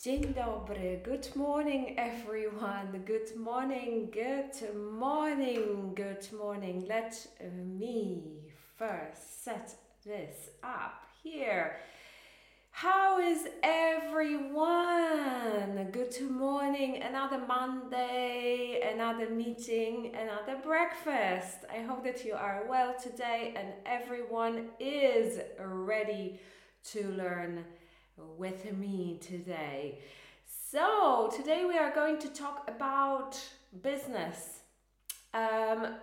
Dzień dobry. Good morning, everyone. Good morning, good morning, good morning. Let me first set this up here. How is everyone? Good morning. Another Monday, another meeting, another breakfast. I hope that you are well today and everyone is ready to learn with me today. So, today we are going to talk about business. Um,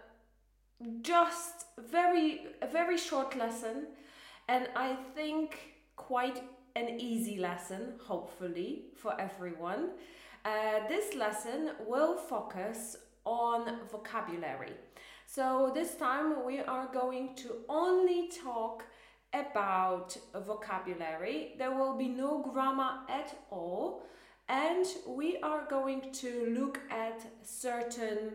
just very a very short lesson and I think quite an easy lesson, hopefully, for everyone. Uh, this lesson will focus on vocabulary. So, this time we are going to only talk about vocabulary. There will be no grammar at all, and we are going to look at certain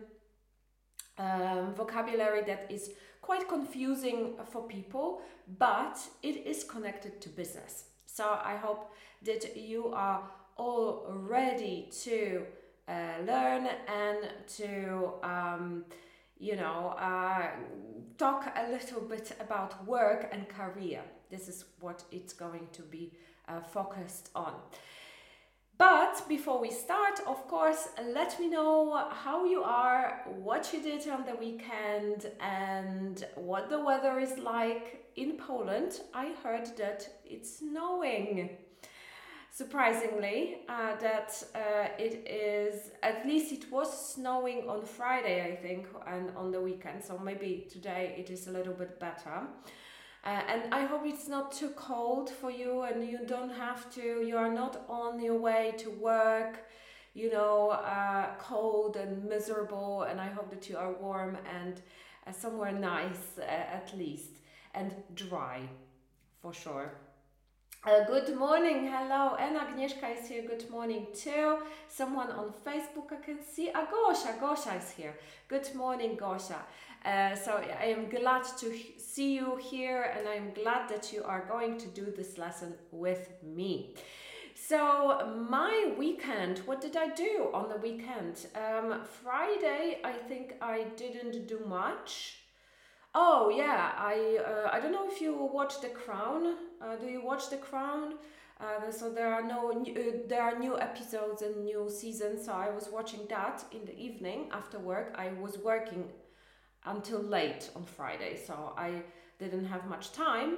um, vocabulary that is quite confusing for people, but it is connected to business. So I hope that you are all ready to uh, learn and to, um, you know, uh, talk a little bit about work and career. This is what it's going to be uh, focused on. But before we start, of course, let me know how you are, what you did on the weekend, and what the weather is like in Poland. I heard that it's snowing. Surprisingly, uh, that uh, it is, at least it was snowing on Friday, I think, and on the weekend, so maybe today it is a little bit better. Uh, and I hope it's not too cold for you and you don't have to, you are not on your way to work, you know, uh, cold and miserable. And I hope that you are warm and uh, somewhere nice uh, at least and dry for sure. Uh, good morning, hello, and Agnieszka is here. Good morning too. Someone on Facebook I can see. Agosha, Gosha is here. Good morning, Gosha. Uh, so I am glad to see you here, and I am glad that you are going to do this lesson with me. So my weekend, what did I do on the weekend? Um, Friday, I think I didn't do much. Oh yeah, I uh, I don't know if you watch The Crown. Uh, do you watch The Crown? Uh, so there are no new, uh, there are new episodes and new seasons. So I was watching that in the evening after work. I was working until late on Friday, so I didn't have much time.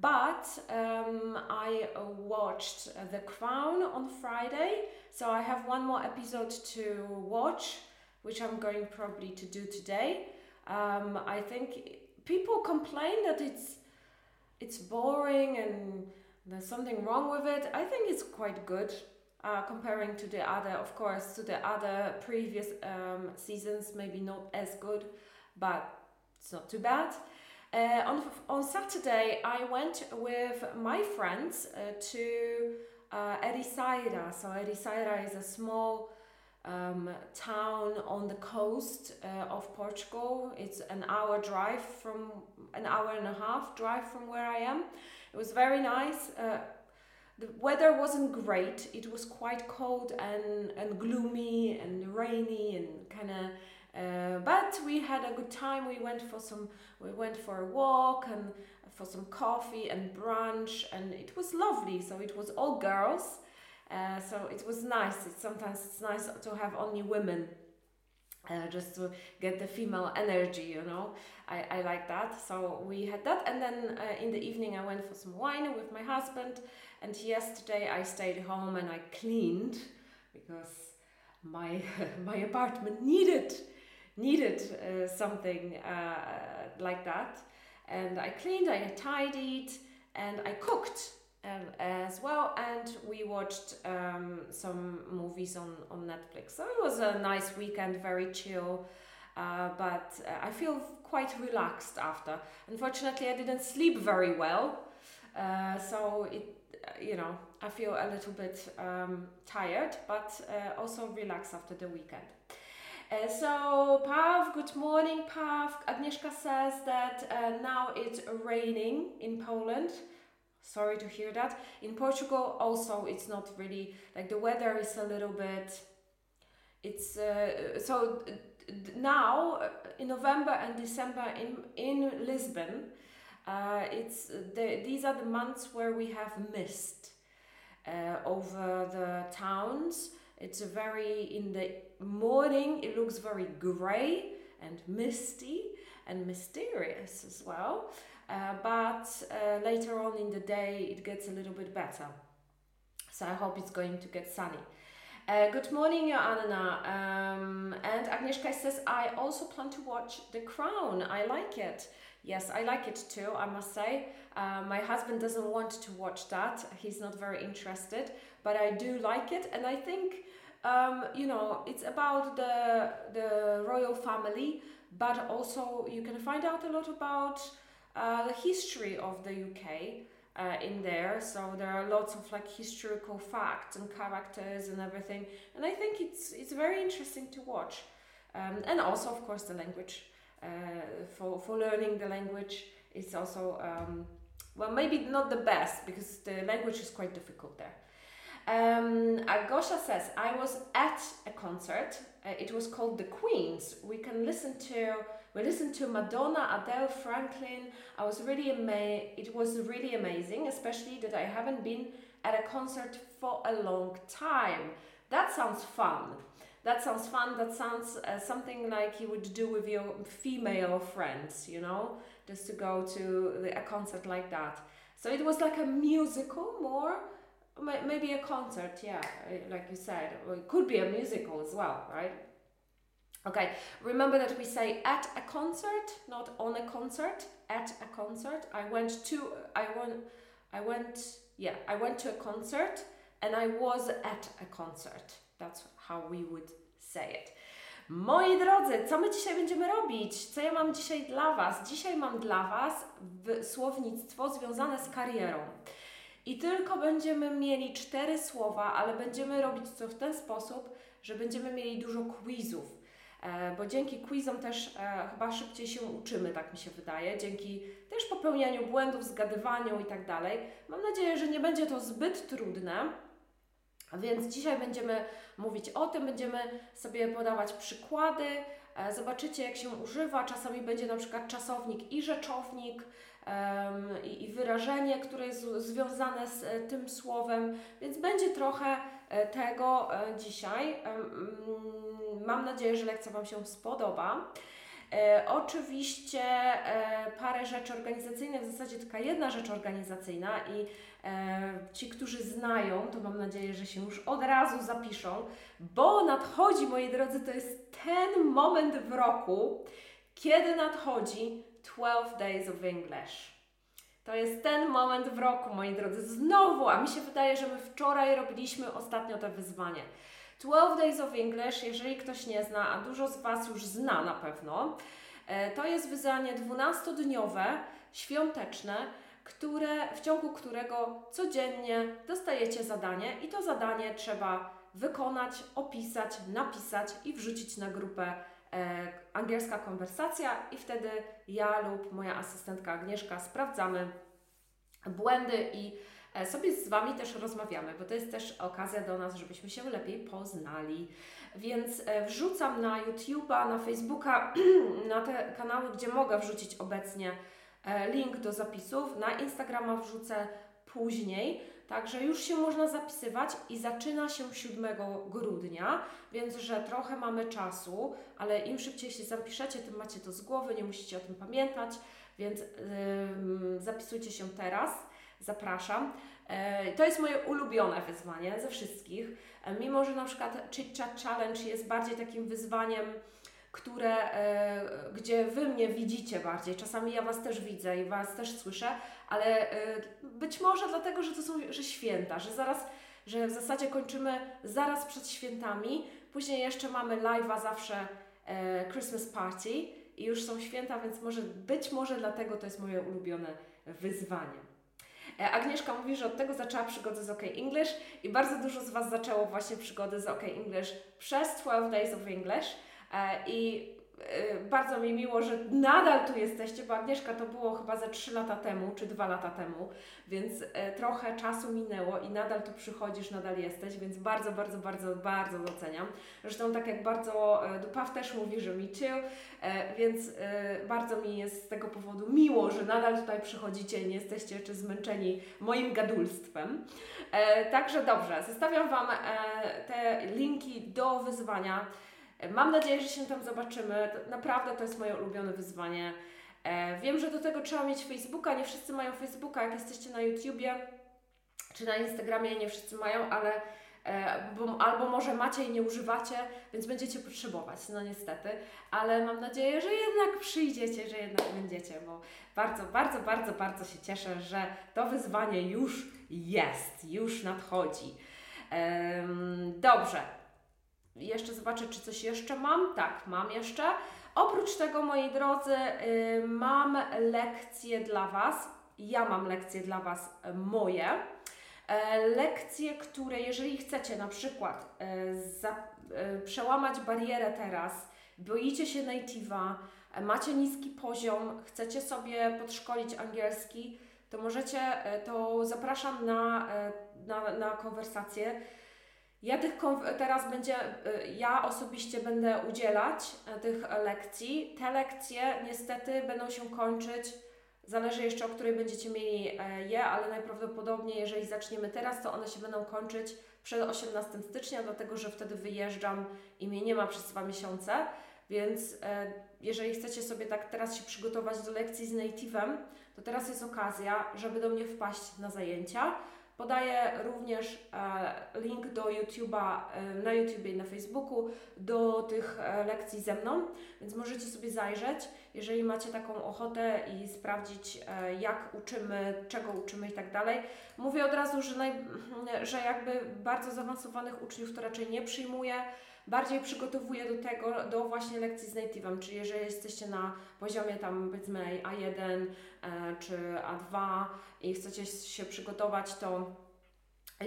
But um, I watched uh, The Crown on Friday, so I have one more episode to watch, which I'm going probably to do today. Um, I think people complain that it's it's boring and there's something wrong with it. I think it's quite good uh, comparing to the other, of course, to the other previous um, seasons. Maybe not as good, but it's not too bad. Uh, on on Saturday, I went with my friends uh, to uh, Ericeira. So Ericeira is a small um, town on the coast uh, of Portugal. It's an hour drive from an hour and a half drive from where I am. It was very nice. Uh, the weather wasn't great. It was quite cold and, and gloomy and rainy and kind of. Uh, but we had a good time. We went for some. We went for a walk and for some coffee and brunch, and it was lovely. So it was all girls uh, so it was nice. It's sometimes it's nice to have only women. Uh, just to get the female energy, you know, I, I like that. So we had that, and then uh, in the evening I went for some wine with my husband. And yesterday I stayed home and I cleaned because my my apartment needed needed uh, something uh, like that. And I cleaned, I tidied, and I cooked um, as well. And we watched um, some movies on, on Netflix. So it was a nice weekend, very chill. Uh, but uh, I feel quite relaxed after. Unfortunately, I didn't sleep very well. Uh, so it, uh, you know, I feel a little bit um, tired, but uh, also relaxed after the weekend. Uh, so, Pav, good morning, Pav. Agnieszka says that now it's raining in Poland sorry to hear that. In Portugal, also, it's not really like the weather is a little bit. It's uh, so now uh, in November and December in in Lisbon, uh, it's the, these are the months where we have mist uh, over the towns. It's a very in the morning. It looks very grey and misty and mysterious as well. Uh, but uh, later on in the day, it gets a little bit better. So I hope it's going to get sunny. Uh, good morning, Anna. Um, and Agnieszka says, I also plan to watch The Crown. I like it. Yes, I like it too, I must say. Uh, my husband doesn't want to watch that, he's not very interested, but I do like it, and I think. Um, you know, it's about the the royal family, but also you can find out a lot about the history of the UK uh, in there. So there are lots of like historical facts and characters and everything, and I think it's it's very interesting to watch. Um, and also, of course, the language uh, for for learning the language is also um, well maybe not the best because the language is quite difficult there. Um, Agosha says, I was at a concert. Uh, it was called The Queens. We can listen to we listened to Madonna, Adele, Franklin. I was really amazed. It was really amazing, especially that I haven't been at a concert for a long time. That sounds fun. That sounds fun. That sounds uh, something like you would do with your female friends, you know, just to go to a concert like that. So it was like a musical more maybe a concert yeah like you said it could be a musical as well right Okay, remember that we say at a concert, not on a concert. At a concert, I went to, I went, I went, yeah, I went to a concert and I was at a concert. That's how we would say it. Moi drodzy, co my dzisiaj będziemy robić? Co ja mam dzisiaj dla Was? Dzisiaj mam dla Was słownictwo związane z karierą. I tylko będziemy mieli cztery słowa, ale będziemy robić to w ten sposób, że będziemy mieli dużo quizów. E, bo dzięki quizom też e, chyba szybciej się uczymy, tak mi się wydaje, dzięki też popełnianiu błędów, zgadywaniu i tak dalej. Mam nadzieję, że nie będzie to zbyt trudne. Więc dzisiaj będziemy mówić o tym, będziemy sobie podawać przykłady, e, zobaczycie jak się używa. Czasami będzie na przykład czasownik i rzeczownik i, i wyrażenie, które jest związane z tym słowem, więc będzie trochę tego dzisiaj. Mam nadzieję, że lekcja Wam się spodoba. E, oczywiście e, parę rzeczy organizacyjnych, w zasadzie tylko jedna rzecz organizacyjna i e, ci, którzy znają, to mam nadzieję, że się już od razu zapiszą, bo nadchodzi, moi drodzy, to jest ten moment w roku, kiedy nadchodzi 12 Days of English. To jest ten moment w roku, moi drodzy. Znowu, a mi się wydaje, że my wczoraj robiliśmy ostatnio to wyzwanie. 12 Days of English, jeżeli ktoś nie zna, a dużo z Was już zna na pewno, e, to jest wyzwanie 12-dniowe, świąteczne, które, w ciągu którego codziennie dostajecie zadanie i to zadanie trzeba wykonać, opisać, napisać i wrzucić na grupę e, angielska konwersacja i wtedy ja lub moja asystentka Agnieszka sprawdzamy błędy i sobie z Wami też rozmawiamy, bo to jest też okazja do nas, żebyśmy się lepiej poznali. Więc e, wrzucam na YouTube'a, na Facebooka, na te kanały, gdzie mogę wrzucić obecnie e, link do zapisów. Na Instagrama wrzucę później. Także już się można zapisywać i zaczyna się 7 grudnia, więc że trochę mamy czasu, ale im szybciej się zapiszecie, tym macie to z głowy, nie musicie o tym pamiętać, więc yy, zapisujcie się teraz zapraszam. E, to jest moje ulubione wyzwanie ze wszystkich. E, mimo, że na przykład Chit Chat Challenge jest bardziej takim wyzwaniem, które, e, gdzie Wy mnie widzicie bardziej. Czasami ja Was też widzę i Was też słyszę, ale być może dlatego, że to są że święta, że zaraz, że w zasadzie kończymy zaraz przed świętami. Później jeszcze mamy live'a zawsze Christmas Party i już są święta, więc może być może dlatego to jest moje ulubione wyzwanie. E, Agnieszka mówi, że od tego zaczęła przygodę z OK English i bardzo dużo z Was zaczęło właśnie przygody z OK English przez 12 Days of English. E, I bardzo mi miło, że nadal tu jesteście, bo Agnieszka to było chyba ze 3 lata temu, czy 2 lata temu, więc y, trochę czasu minęło i nadal tu przychodzisz, nadal jesteś, więc bardzo, bardzo, bardzo, bardzo doceniam. Zresztą tak jak bardzo y, Dupaw też mówi, że mi too, więc bardzo mi jest z tego powodu miło, że nadal tutaj przychodzicie nie jesteście jeszcze zmęczeni moim gadulstwem. Także dobrze, zostawiam Wam te linki do wyzwania. Mam nadzieję, że się tam zobaczymy. Naprawdę to jest moje ulubione wyzwanie. E, wiem, że do tego trzeba mieć Facebooka. Nie wszyscy mają Facebooka. Jak jesteście na YouTubie czy na Instagramie, nie wszyscy mają, ale e, bo, albo może macie i nie używacie, więc będziecie potrzebować, no niestety, ale mam nadzieję, że jednak przyjdziecie, że jednak będziecie, bo bardzo, bardzo, bardzo, bardzo się cieszę, że to wyzwanie już jest, już nadchodzi. Dobrze, jeszcze zobaczę, czy coś jeszcze mam. Tak, mam jeszcze. Oprócz tego, moi drodzy, yy, mam lekcje dla Was. Ja mam lekcje dla Was y, moje. E, lekcje, które jeżeli chcecie na przykład e, za, e, przełamać barierę teraz, boicie się native'a, macie niski poziom, chcecie sobie podszkolić angielski, to możecie, to zapraszam na, na, na konwersację ja tych teraz będzie, y, ja osobiście będę udzielać e, tych lekcji. Te lekcje niestety będą się kończyć, zależy jeszcze o której będziecie mieli e, je, ale najprawdopodobniej jeżeli zaczniemy teraz, to one się będą kończyć przed 18 stycznia, dlatego że wtedy wyjeżdżam i mnie nie ma przez dwa miesiące, więc e, jeżeli chcecie sobie tak teraz się przygotować do lekcji z native'em, to teraz jest okazja, żeby do mnie wpaść na zajęcia. Podaję również e, link do YouTube'a e, na YouTubie i na Facebooku do tych e, lekcji ze mną, więc możecie sobie zajrzeć, jeżeli macie taką ochotę i sprawdzić, jak uczymy, czego uczymy i tak dalej. Mówię od razu, że, naj, że jakby bardzo zaawansowanych uczniów to raczej nie przyjmuję bardziej przygotowuję do tego, do właśnie lekcji z native'em, czyli jeżeli jesteście na poziomie tam powiedzmy A1 e, czy A2 i chcecie się przygotować, to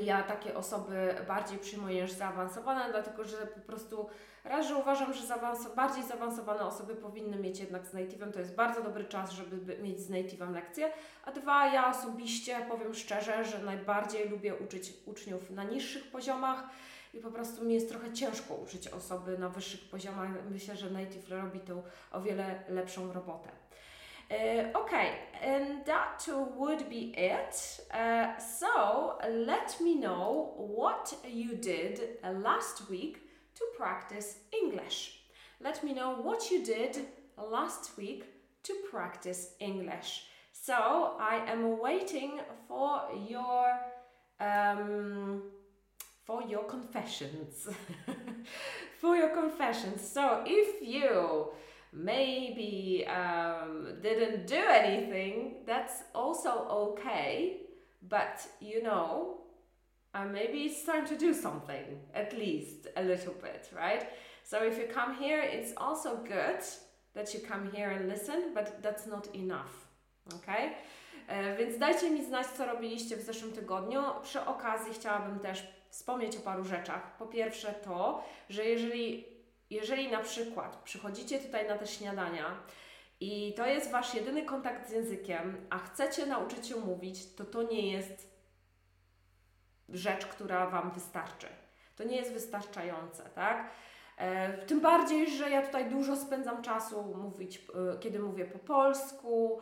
ja takie osoby bardziej przyjmuję niż zaawansowane, dlatego że po prostu raz, że uważam, że bardziej zaawansowane osoby powinny mieć jednak z native'em, to jest bardzo dobry czas, żeby mieć z native'em lekcję, a dwa, ja osobiście powiem szczerze, że najbardziej lubię uczyć uczniów na niższych poziomach, i po prostu mi jest trochę ciężko uczyć osoby na wyższych poziomach. Myślę, że Native robi tą o wiele lepszą robotę. Uh, okay, and that would be it. Uh, so let me know what you did last week to practice English. Let me know what you did last week to practice English. So I am waiting for your um, for your confessions. for your confessions. So if you maybe um, didn't do anything, that's also okay. But you know, uh, maybe it's time to do something, at least a little bit, right? So if you come here, it's also good that you come here and listen, but that's not enough, okay? Więc dajcie mi znać, co robiliście w zeszłym tygodniu. Przy okazji chciałabym też wspomnieć o paru rzeczach. Po pierwsze to, że jeżeli, jeżeli na przykład przychodzicie tutaj na te śniadania i to jest Wasz jedyny kontakt z językiem, a chcecie nauczyć się mówić, to to nie jest rzecz, która Wam wystarczy. To nie jest wystarczające, tak? E, tym bardziej, że ja tutaj dużo spędzam czasu mówić, e, kiedy mówię po polsku,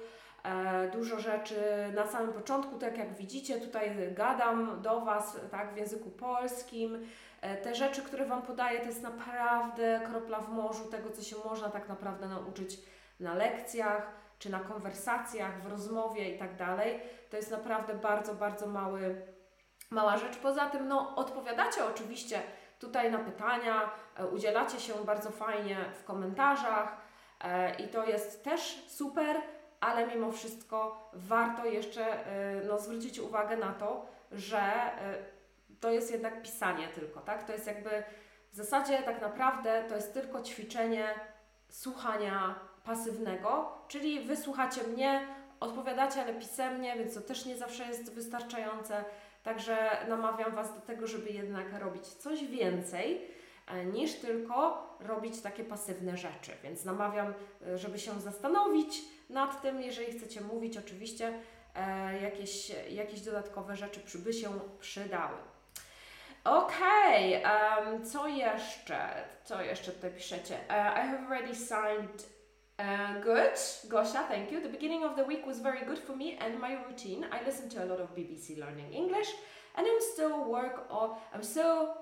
dużo rzeczy na samym początku, tak jak widzicie, tutaj gadam do Was tak, w języku polskim. E, te rzeczy, które Wam podaję, to jest naprawdę kropla w morzu tego, co się można tak naprawdę nauczyć na lekcjach, czy na konwersacjach, w rozmowie i tak dalej. To jest naprawdę bardzo, bardzo mały, mała rzecz. Poza tym, no, odpowiadacie oczywiście tutaj na pytania, e, udzielacie się bardzo fajnie w komentarzach i to jest też super ale mimo wszystko warto jeszcze y, no, zwrócić uwagę na to, że y, to jest jednak pisanie tylko, tak? To jest jakby w zasadzie tak naprawdę to jest tylko ćwiczenie słuchania pasywnego, czyli wysłuchacie mnie, odpowiadacie, ale pisemnie, więc to też nie zawsze jest wystarczające. Także namawiam Was do tego, żeby jednak robić coś więcej. e, niż tylko robić takie pasywne rzeczy. Więc namawiam, e, żeby się zastanowić nad tym, jeżeli chcecie mówić, oczywiście e, jakieś, jakieś dodatkowe rzeczy by się przydały. Okej, okay, um, co jeszcze? Co jeszcze tutaj piszecie? Uh, I have already signed Uh, good, Gosha, thank you. The beginning of the week was very good for me and my routine. I listened to a lot of BBC Learning English, and I'm still work on. I'm still,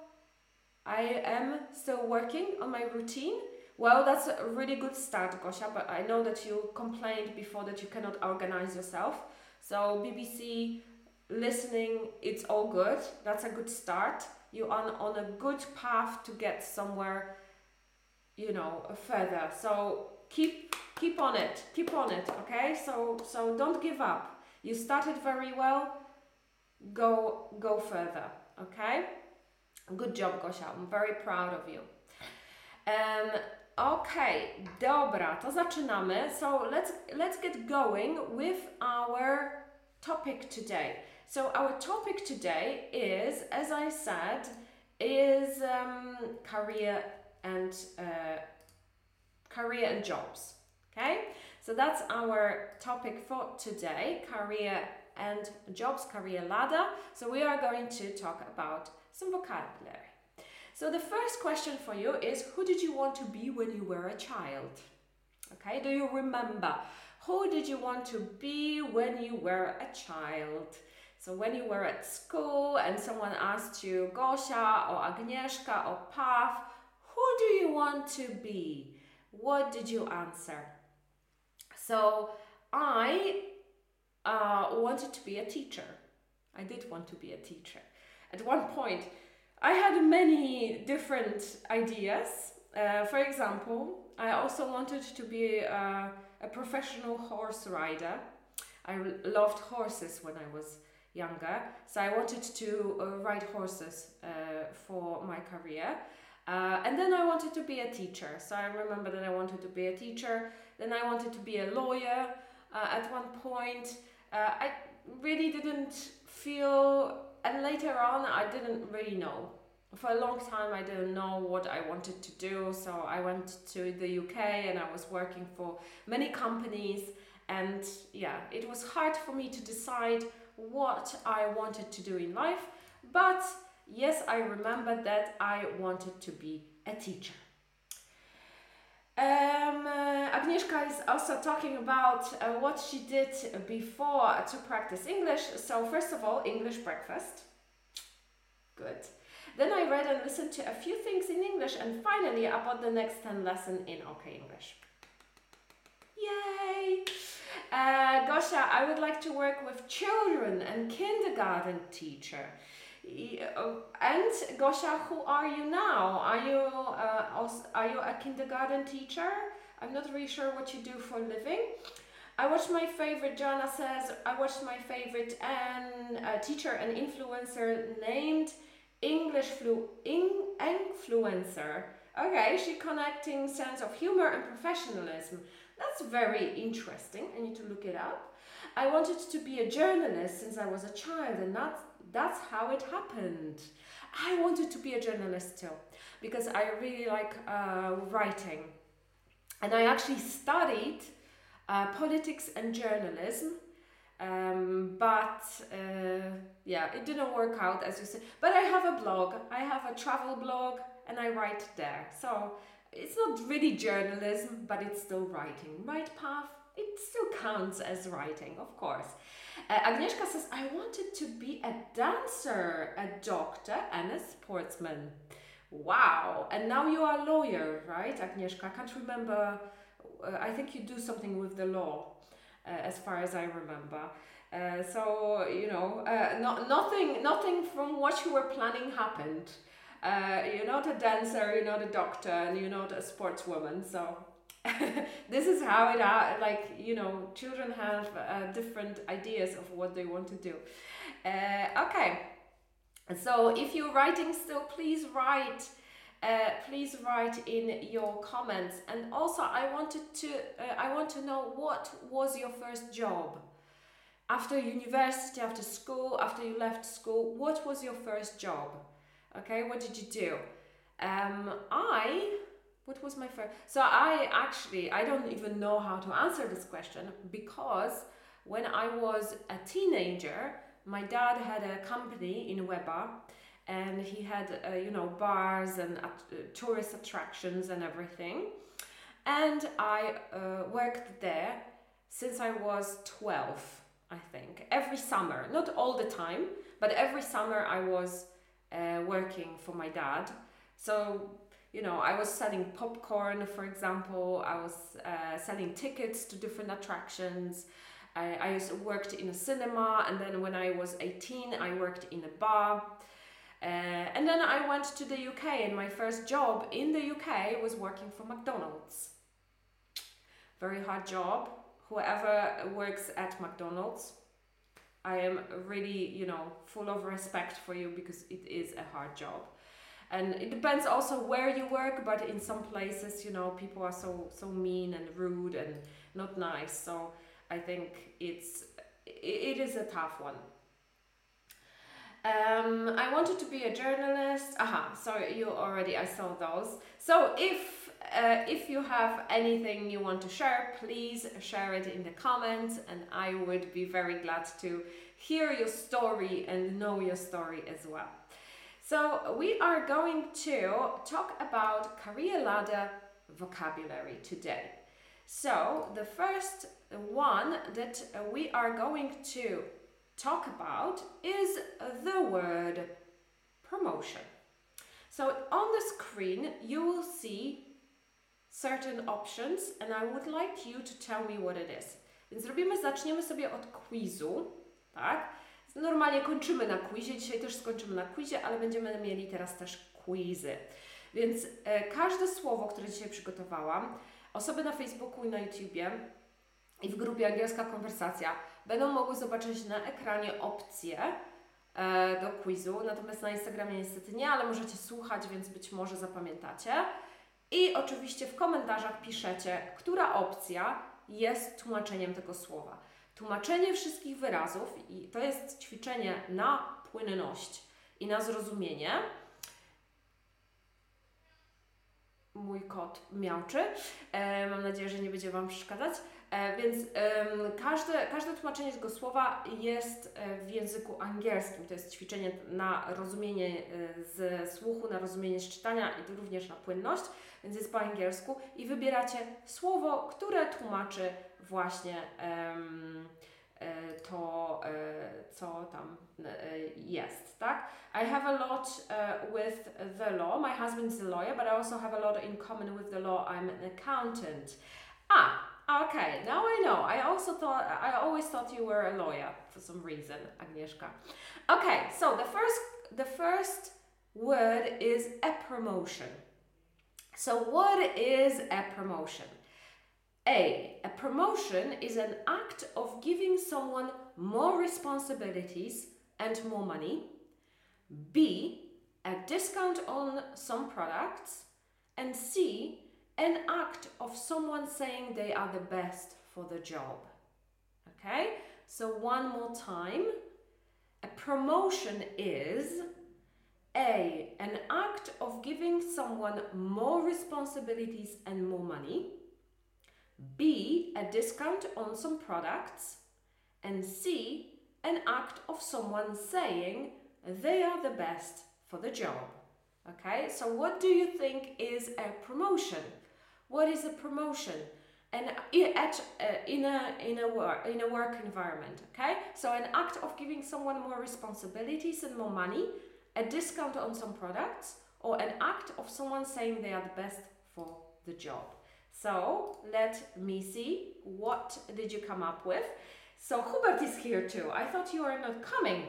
I am still working on my routine. Well, that's a really good start, Gosha. But I know that you complained before that you cannot organize yourself. So BBC listening, it's all good. That's a good start. You're on on a good path to get somewhere. You know, further. So keep keep on it keep on it okay so so don't give up you started very well go go further okay good job gosha I'm very proud of you um, okay dobra to zaczynamy so let's let's get going with our topic today so our topic today is as I said is um, career and uh, career and jobs. Okay, so that's our topic for today career and jobs, career ladder. So we are going to talk about some vocabulary. So the first question for you is Who did you want to be when you were a child? Okay, do you remember? Who did you want to be when you were a child? So when you were at school and someone asked you Gosha or Agnieszka or Pav, who do you want to be? What did you answer? So I uh, wanted to be a teacher. I did want to be a teacher. At one point, I had many different ideas. Uh, for example, I also wanted to be a, a professional horse rider. I loved horses when I was younger, so I wanted to uh, ride horses uh, for my career. Uh, and then I wanted to be a teacher. So I remember that I wanted to be a teacher. Then I wanted to be a lawyer uh, at one point. Uh, I really didn't feel, and later on, I didn't really know. For a long time, I didn't know what I wanted to do. So I went to the UK and I was working for many companies. And yeah, it was hard for me to decide what I wanted to do in life. But yes, I remember that I wanted to be a teacher. Um, uh, Agnieszka is also talking about uh, what she did before to practice English. So, first of all, English breakfast. Good. Then I read and listened to a few things in English, and finally, about the next 10 lesson in OK English. Yay! Uh, Gosha, I would like to work with children and kindergarten teacher. And Gosha, who are you now? Are you uh, also, are you a kindergarten teacher? I'm not really sure what you do for a living. I watched my favorite. Jana says I watched my favorite and uh, teacher and influencer named English flu in, influencer. Okay, she connecting sense of humor and professionalism. That's very interesting. I need to look it up. I wanted to be a journalist since I was a child, and that's that's how it happened. I wanted to be a journalist too because I really like uh, writing. And I actually studied uh, politics and journalism. Um, but uh, yeah, it didn't work out as you said. But I have a blog, I have a travel blog, and I write there. So it's not really journalism, but it's still writing. Right path, it still counts as writing, of course. Uh, Agnieszka says, I wanted to be a dancer, a doctor, and a sportsman. Wow. And now you are a lawyer, right, Agnieszka? I can't remember. Uh, I think you do something with the law, uh, as far as I remember. Uh, so you know, uh, not, nothing, nothing from what you were planning happened. Uh, you're not a dancer, you're not a doctor, and you're not a sportswoman. So this is how it uh, like you know children have uh, different ideas of what they want to do. Uh, okay. So if you're writing still please write uh, please write in your comments. And also i wanted to uh, i want to know what was your first job? After university after school after you left school what was your first job? Okay what did you do? Um, I, what was my first? So I actually, I don't even know how to answer this question because when I was a teenager, my dad had a company in Weba and he had, uh, you know, bars and uh, tourist attractions and everything. And I uh, worked there since I was 12, I think, every summer, not all the time, but every summer I was uh, working for my dad. So, you know, I was selling popcorn, for example, I was uh, selling tickets to different attractions. I, I worked in a cinema, and then when I was 18, I worked in a bar. Uh, and then I went to the UK, and my first job in the UK was working for McDonald's. Very hard job. Whoever works at McDonald's, I am really, you know, full of respect for you because it is a hard job. And it depends also where you work, but in some places, you know, people are so so mean and rude and not nice. So I think it's it is a tough one. Um, I wanted to be a journalist. Aha, sorry, you already, I saw those. So if uh, if you have anything you want to share, please share it in the comments, and I would be very glad to hear your story and know your story as well. So we are going to talk about career ladder vocabulary today. So the first one that we are going to talk about is the word promotion. So on the screen you will see certain options and I would like you to tell me what it is. Więc robimy, zaczniemy sobie od quizu, tak? Normalnie kończymy na quizie, dzisiaj też skończymy na quizie, ale będziemy mieli teraz też quizy. Więc e, każde słowo, które dzisiaj przygotowałam, osoby na Facebooku i na YouTubie i w grupie Angielska Konwersacja będą mogły zobaczyć na ekranie opcje e, do quizu, natomiast na Instagramie niestety nie, ale możecie słuchać, więc być może zapamiętacie. I oczywiście w komentarzach piszecie, która opcja jest tłumaczeniem tego słowa. Tłumaczenie wszystkich wyrazów, i to jest ćwiczenie na płynność i na zrozumienie. Mój kot miałczy. E, mam nadzieję, że nie będzie Wam przeszkadzać. E, więc każde, każde tłumaczenie tego słowa jest e, w języku angielskim. To jest ćwiczenie na rozumienie e, z słuchu, na rozumienie z czytania i również na płynność, więc jest po angielsku. I wybieracie słowo, które tłumaczy właśnie to, co tam jest, tak? I have a lot with the law. My husband is a lawyer, but I also have a lot in common with the law. I'm an accountant. Ah, Okay, now I know. I also thought I always thought you were a lawyer for some reason, Agnieszka. Okay, so the first the first word is a promotion. So what is a promotion? A. A promotion is an act of giving someone more responsibilities and more money. B. A discount on some products. And C an act of someone saying they are the best for the job. Okay, so one more time. A promotion is A, an act of giving someone more responsibilities and more money. B, a discount on some products. And C, an act of someone saying they are the best for the job. Okay, so what do you think is a promotion? What is a promotion? And uh, in a in a work in a work environment, okay. So an act of giving someone more responsibilities and more money, a discount on some products, or an act of someone saying they are the best for the job. So let me see. What did you come up with? So Hubert is here too. I thought you were not coming.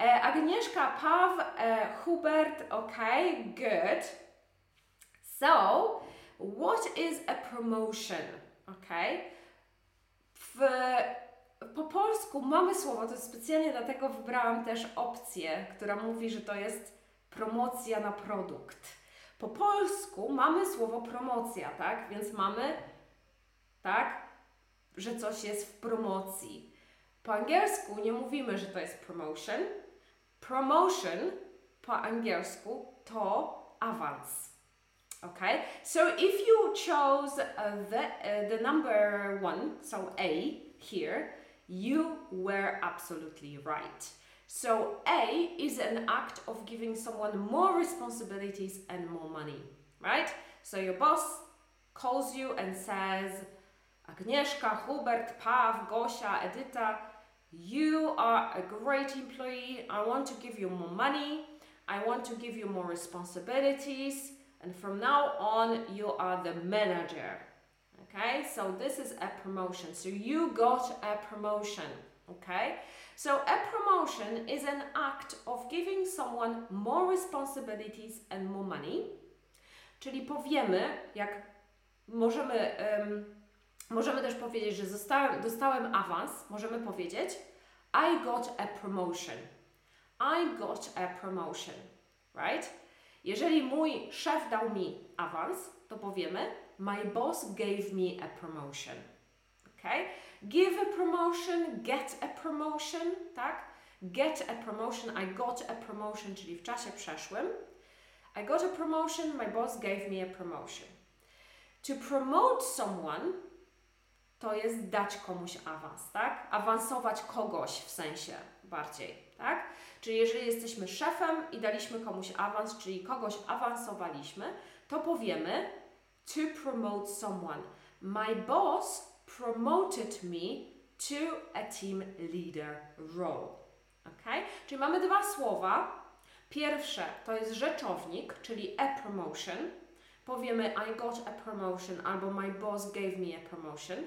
Uh, Agnieszka, Pav, uh, Hubert. Okay, good. So What is a promotion? Ok? W, po polsku mamy słowo, to specjalnie dlatego wybrałam też opcję, która mówi, że to jest promocja na produkt. Po polsku mamy słowo promocja, tak? Więc mamy, tak, że coś jest w promocji. Po angielsku nie mówimy, że to jest promotion. Promotion po angielsku to awans Okay, so if you chose uh, the, uh, the number one, so A here, you were absolutely right. So A is an act of giving someone more responsibilities and more money, right? So your boss calls you and says, Agnieszka, Hubert, Pav, Gosia, Edita, you are a great employee. I want to give you more money. I want to give you more responsibilities. And from now on, you are the manager. Okay, so this is a promotion. So you got a promotion. Okay, so a promotion is an act of giving someone more responsibilities and more money. Czyli powiemy, jak możemy, um, możemy też powiedzieć, że zostałem, dostałem awans, możemy powiedzieć I got a promotion. I got a promotion, right? Jeżeli mój szef dał mi awans, to powiemy My boss gave me a promotion. Okay? Give a promotion, get a promotion, tak? Get a promotion, I got a promotion, czyli w czasie przeszłym. I got a promotion, my boss gave me a promotion. To promote someone to jest dać komuś awans, tak? Awansować kogoś w sensie bardziej, tak? Czyli jeżeli jesteśmy szefem i daliśmy komuś awans, czyli kogoś awansowaliśmy, to powiemy to promote someone. My boss promoted me to a team leader role. Ok? Czyli mamy dwa słowa. Pierwsze to jest rzeczownik, czyli a promotion. Powiemy I got a promotion albo my boss gave me a promotion.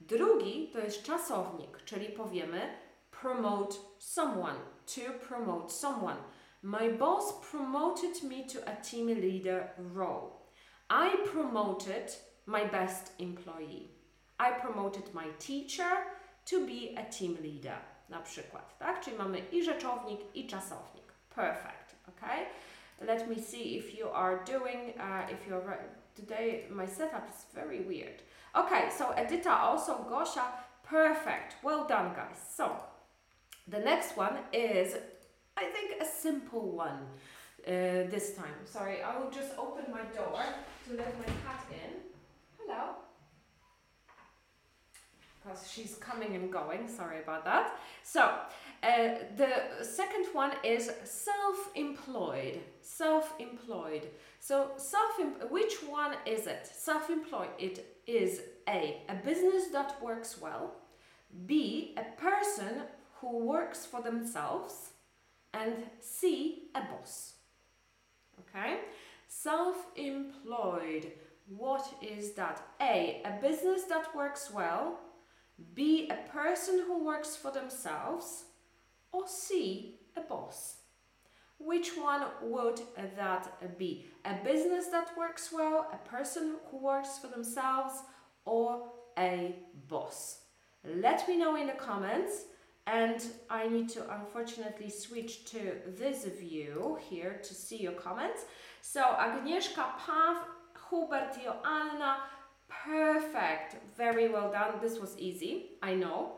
Drugi to jest czasownik, czyli powiemy promote someone, to promote someone. My boss promoted me to a team leader role. I promoted my best employee. I promoted my teacher to be a team leader. Na przykład, tak? Czyli mamy i rzeczownik, i czasownik. Perfect, okay? Let me see if you are doing, uh, if you're, today my setup is very weird. Okay, so Edita also, Gosia, perfect. Well done, guys. So, the next one is, I think, a simple one uh, this time. Sorry, I will just open my door to let my cat in. Hello. Because she's coming and going, sorry about that. So, uh, the second one is self employed. Self employed. So, self which one is it? Self employed. It is A, a business that works well, B, a person who works for themselves, and C, a boss. Okay? Self employed. What is that? A, a business that works well, B, a person who works for themselves, or C, a boss. Which one would that be? A business that works well, a person who works for themselves, or a boss? Let me know in the comments. And I need to unfortunately switch to this view here to see your comments. So Agnieszka, Pav, Hubert, Joanna, perfect. Very well done. This was easy, I know.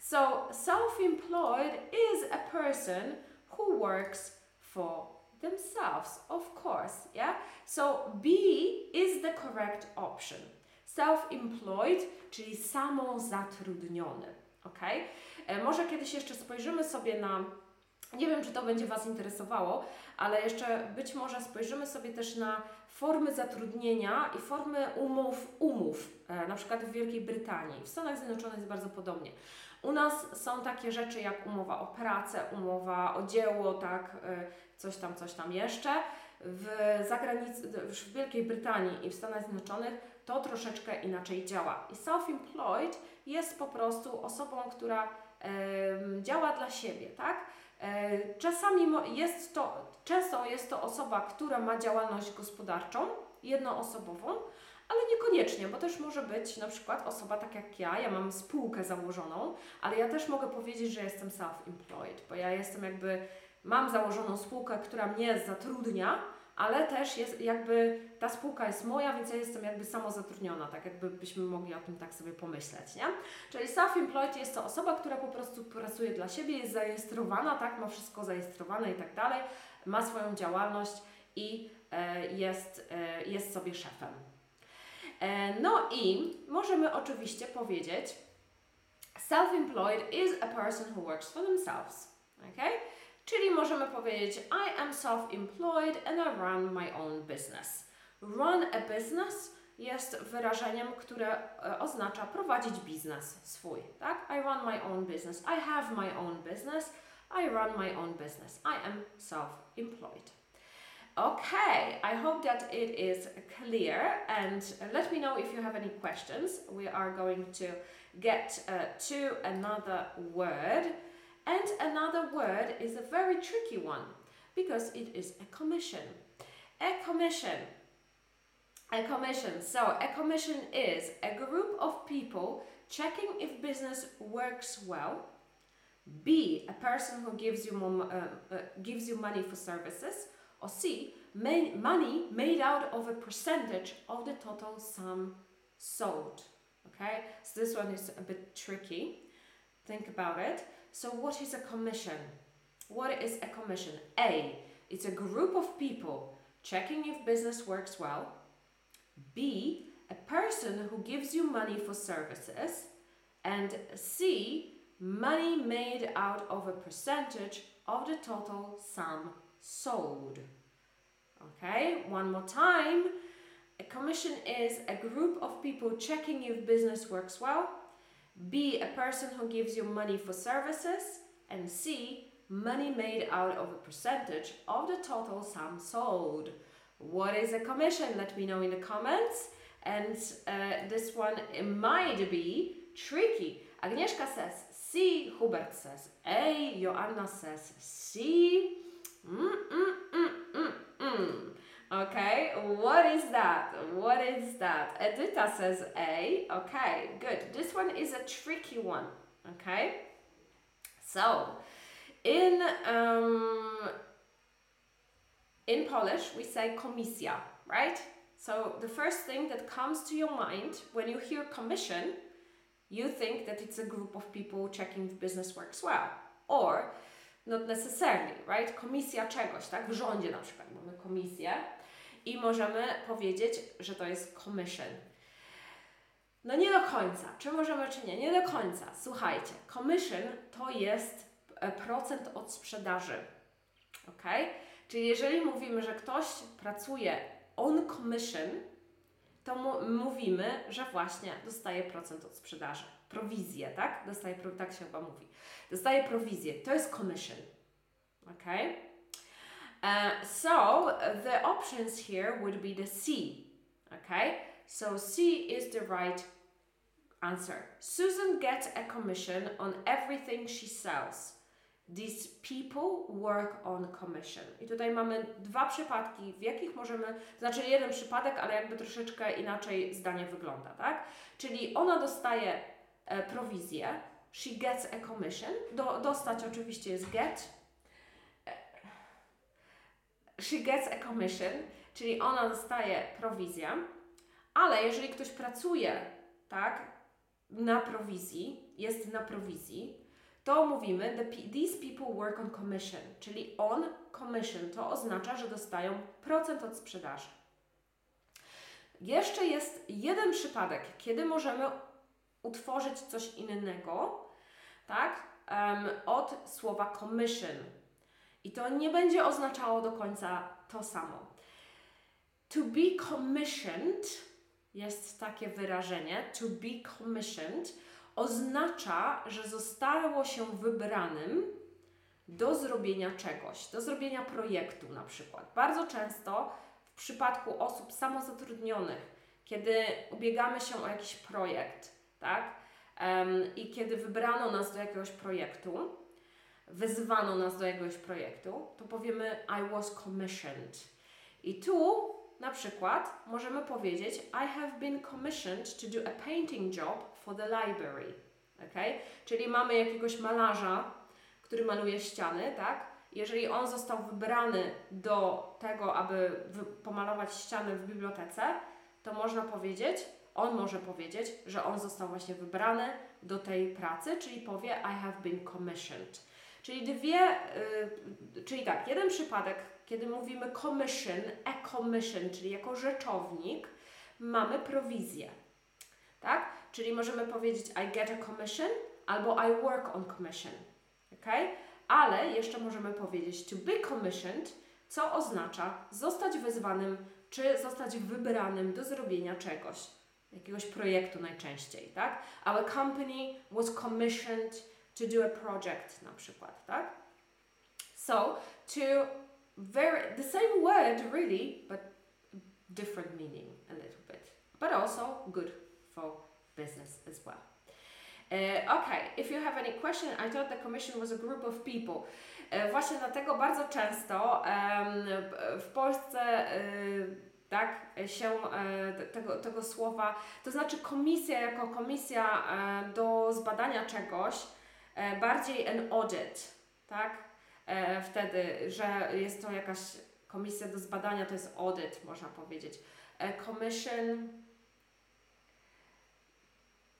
So self-employed is a person who works for themselves, of course, yeah? So B is the correct option. Self-employed, czyli samozatrudniony, ok? E, może kiedyś jeszcze spojrzymy sobie na, nie wiem czy to będzie Was interesowało, ale jeszcze być może spojrzymy sobie też na formy zatrudnienia i formy umów, umów, e, na przykład w Wielkiej Brytanii. W Stanach Zjednoczonych jest bardzo podobnie. U nas są takie rzeczy jak umowa o pracę, umowa o dzieło, tak, e, coś tam, coś tam jeszcze. W zagranicy, w Wielkiej Brytanii i w Stanach Zjednoczonych to troszeczkę inaczej działa. I self-employed jest po prostu osobą, która działa dla siebie, tak? E, czasami jest to, często jest to osoba, która ma działalność gospodarczą, jednoosobową, ale niekoniecznie, bo też może być na przykład osoba tak jak ja, ja mam spółkę założoną, ale ja też mogę powiedzieć, że jestem self-employed, bo ja jestem jakby, mam założoną spółkę, która mnie zatrudnia, ale też jest jakby ta spółka jest moja, więc ja jestem jakby samozatrudniona, tak jakby byśmy mogli o tym tak sobie pomyśleć, nie? Czyli self-employed jest to osoba, która po prostu pracuje dla siebie, jest zarejestrowana, tak, ma wszystko zarejestrowane i tak dalej, ma swoją działalność i e, jest, e, jest sobie szefem. E, no i możemy oczywiście powiedzieć, self-employed is a person who works for themselves. Okay? Czyli możemy powiedzieć, I am self-employed and I run my own business. Run a business jest wyrażeniem, które oznacza prowadzić biznes swój, tak? I run my own business. I have my own business. I run my own business. I am self-employed. Okay, I hope that it is clear and let me know if you have any questions. We are going to get uh, to another word and another word is a very tricky one because it is a commission. A commission a commission. So, a commission is a group of people checking if business works well. B, a person who gives you more, uh, uh, gives you money for services. Or C, money made out of a percentage of the total sum sold. Okay, so this one is a bit tricky. Think about it. So, what is a commission? What is a commission? A, it's a group of people checking if business works well. B, a person who gives you money for services. And C, money made out of a percentage of the total sum sold. Okay, one more time. A commission is a group of people checking if business works well. B, a person who gives you money for services. And C, money made out of a percentage of the total sum sold. What is a commission? Let me know in the comments. And uh, this one might be tricky. Agnieszka says C, Hubert says A, Joanna says C. Mm, mm, what is that? What is that? Edita says A. Okay, good. This one is a tricky one. Okay, so in um, in Polish, we say komisja, right? So the first thing that comes to your mind when you hear commission, you think that it's a group of people checking if business works well. Or not necessarily, right? Komisja czegoś, tak? W rządzie na przykład mamy komisję i możemy powiedzieć, że to jest commission. No nie do końca. Czy możemy, czy nie? Nie do końca. Słuchajcie, commission to jest e, procent od sprzedaży. ok? Czyli jeżeli mówimy, że ktoś pracuje on commission, to mówimy, że właśnie dostaje procent od sprzedaży. Prowizję, tak? Dostaje, tak się chyba mówi. Dostaje prowizję. To jest commission. Ok? Uh, so the options here would be the C. Okay? So C is the right answer. Susan gets a commission on everything she sells. These people work on commission. I tutaj mamy dwa przypadki, w jakich możemy, znaczy jeden przypadek, ale jakby troszeczkę inaczej zdanie wygląda, tak? Czyli ona dostaje e, prowizję, she gets a commission, Do, dostać oczywiście jest get, she gets a commission, czyli ona dostaje prowizję, ale jeżeli ktoś pracuje, tak, na prowizji, jest na prowizji, to mówimy the, these people work on commission, czyli on commission to oznacza, że dostają procent od sprzedaży. Jeszcze jest jeden przypadek, kiedy możemy utworzyć coś innego, tak, um, od słowa commission. I to nie będzie oznaczało do końca to samo. To be commissioned jest takie wyrażenie, to be commissioned oznacza, że zostało się wybranym do zrobienia czegoś, do zrobienia projektu na przykład. Bardzo często w przypadku osób samozatrudnionych, kiedy ubiegamy się o jakiś projekt, tak? Um, I kiedy wybrano nas do jakiegoś projektu, wezwano nas do jakiegoś projektu, to powiemy I was commissioned. I tu na przykład możemy powiedzieć I have been commissioned to do a painting job for the library. Okay? Czyli mamy jakiegoś malarza, który maluje ściany, tak? Jeżeli on został wybrany do tego, aby pomalować ściany w bibliotece, to można powiedzieć, on może powiedzieć, że on został właśnie wybrany do tej pracy, czyli powie I have been commissioned. Czyli dwie, y, czyli tak, jeden przypadek, kiedy mówimy commission, a commission, czyli jako rzeczownik, mamy prowizję. Tak? Czyli możemy powiedzieć I get a commission albo I work on commission. ok? Ale jeszcze możemy powiedzieć to be commissioned, co oznacza zostać wezwanym czy zostać wybranym do zrobienia czegoś, jakiegoś projektu najczęściej, tak? Our company was commissioned to do a project na przykład, tak? So, to very the same word really, but different meaning a little bit, but also good for business as well. Uh, okay, if you have any question, I thought the commission was a group of people. Uh, właśnie dlatego bardzo często um, w Polsce uh, tak się tego, tego słowa, to znaczy komisja jako komisja do zbadania czegoś, bardziej an audit, tak? Wtedy, że jest to jakaś komisja do zbadania, to jest audit, można powiedzieć. Commission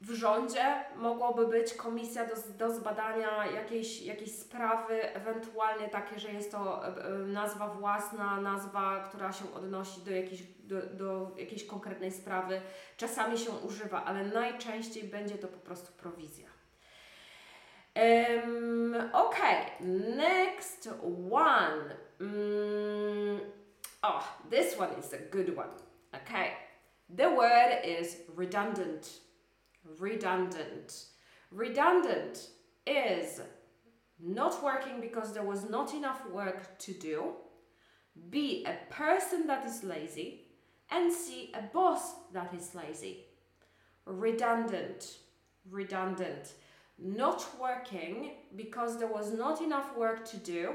w rządzie mogłoby być komisja do, do zbadania jakiejś, jakiejś sprawy, ewentualnie takie, że jest to e, e, nazwa własna, nazwa, która się odnosi do jakiejś, do, do jakiejś konkretnej sprawy. Czasami się używa, ale najczęściej będzie to po prostu prowizja. Um, okay, next one. Um, oh, this one is a good one. Okay, the word is redundant. redundant. Redundant is not working because there was not enough work to do, B, a person that is lazy, and C, a boss that is lazy. Redundant, redundant. Not working because there was not enough work to do,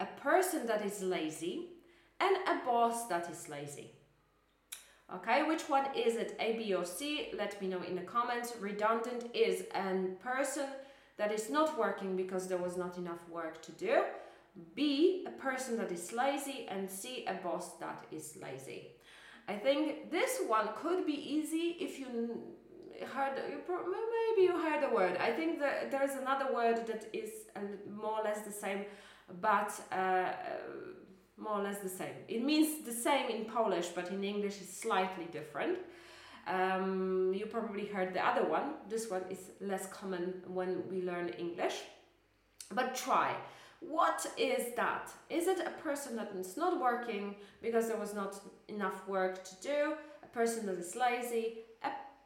a person that is lazy, and a boss that is lazy. Okay, which one is it? A, B, or C? Let me know in the comments. Redundant is a person that is not working because there was not enough work to do. B, a person that is lazy. And C, a boss that is lazy. I think this one could be easy if you heard, you pro maybe you heard the word. I think that there's another word that is more or less the same, but uh, more or less the same. It means the same in Polish, but in English it's slightly different. Um, you probably heard the other one. This one is less common when we learn English. But try. What is that? Is it a person that is not working because there was not enough work to do? A person that is lazy?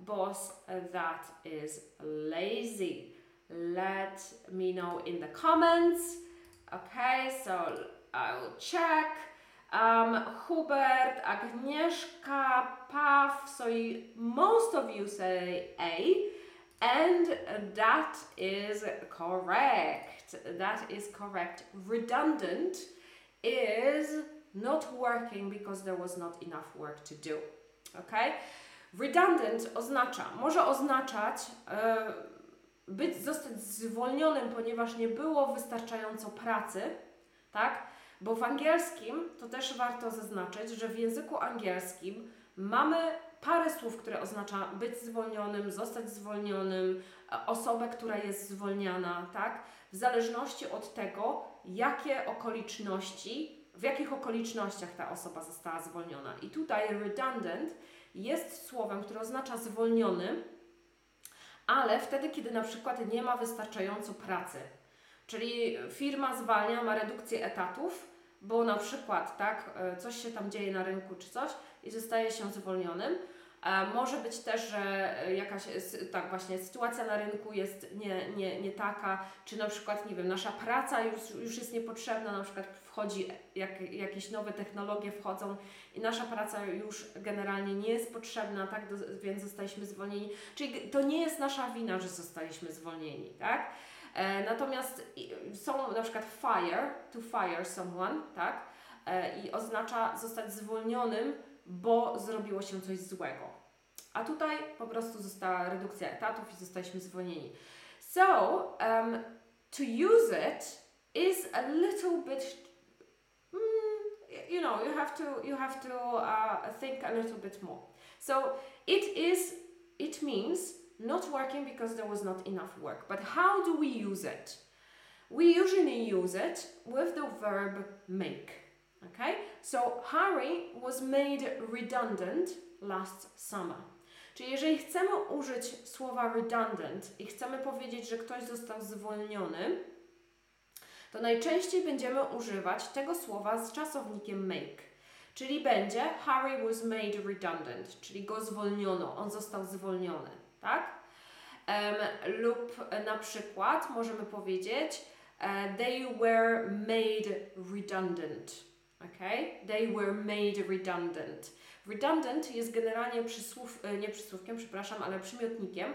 Boss that is lazy? Let me know in the comments. Okay, so I will check. Um, Hubert, Agnieszka, Pav, so you, most of you say A, and that is correct. That is correct. Redundant is not working because there was not enough work to do. Okay? Redundant oznacza, może oznaczać e, być, zostać zwolnionym, ponieważ nie było wystarczająco pracy, tak? Bo w angielskim, to też warto zaznaczyć, że w języku angielskim mamy parę słów, które oznacza być zwolnionym, zostać zwolnionym, e, osobę, która jest zwolniana, tak? W zależności od tego, jakie okoliczności, w jakich okolicznościach ta osoba została zwolniona. I tutaj redundant jest słowem, które oznacza zwolniony, ale wtedy, kiedy na przykład nie ma wystarczająco pracy. Czyli firma zwalnia, ma redukcję etatów, bo na przykład tak, e, coś się tam dzieje na rynku czy coś i zostaje się zwolnionym. E, może być też, że jakaś tak właśnie sytuacja na rynku jest nie, nie, nie taka, czy na przykład, nie wiem, nasza praca już, już jest niepotrzebna, na przykład wchodzi, jak, jakieś nowe technologie wchodzą i nasza praca już generalnie nie jest potrzebna, tak, do, więc zostaliśmy zwolnieni. Czyli to nie jest nasza wina, że zostaliśmy zwolnieni, tak? E, natomiast są na przykład fire, to fire someone, tak? E, I oznacza zostać zwolnionym, bo zrobiło się coś złego. A tutaj po prostu została redukcja etatów i zostaliśmy zwolnieni. So, um, to use it is a little bit mm, you know you have to you have to uh, think a little bit more so it is it means not working because there was not enough work. But how do we use it? We usually use it with the verb make. Okay? So Harry was made redundant last summer. Czyli jeżeli chcemy użyć słowa redundant i chcemy powiedzieć, że ktoś został zwolniony, to najczęściej będziemy używać tego słowa z czasownikiem make. Czyli będzie Harry was made redundant, czyli go zwolniono, on został zwolniony, tak? Um, lub na przykład możemy powiedzieć uh, they were made redundant. Okay? They were made redundant. Redundant jest generalnie przysłów, nie przysłówkiem, przepraszam, ale przymiotnikiem.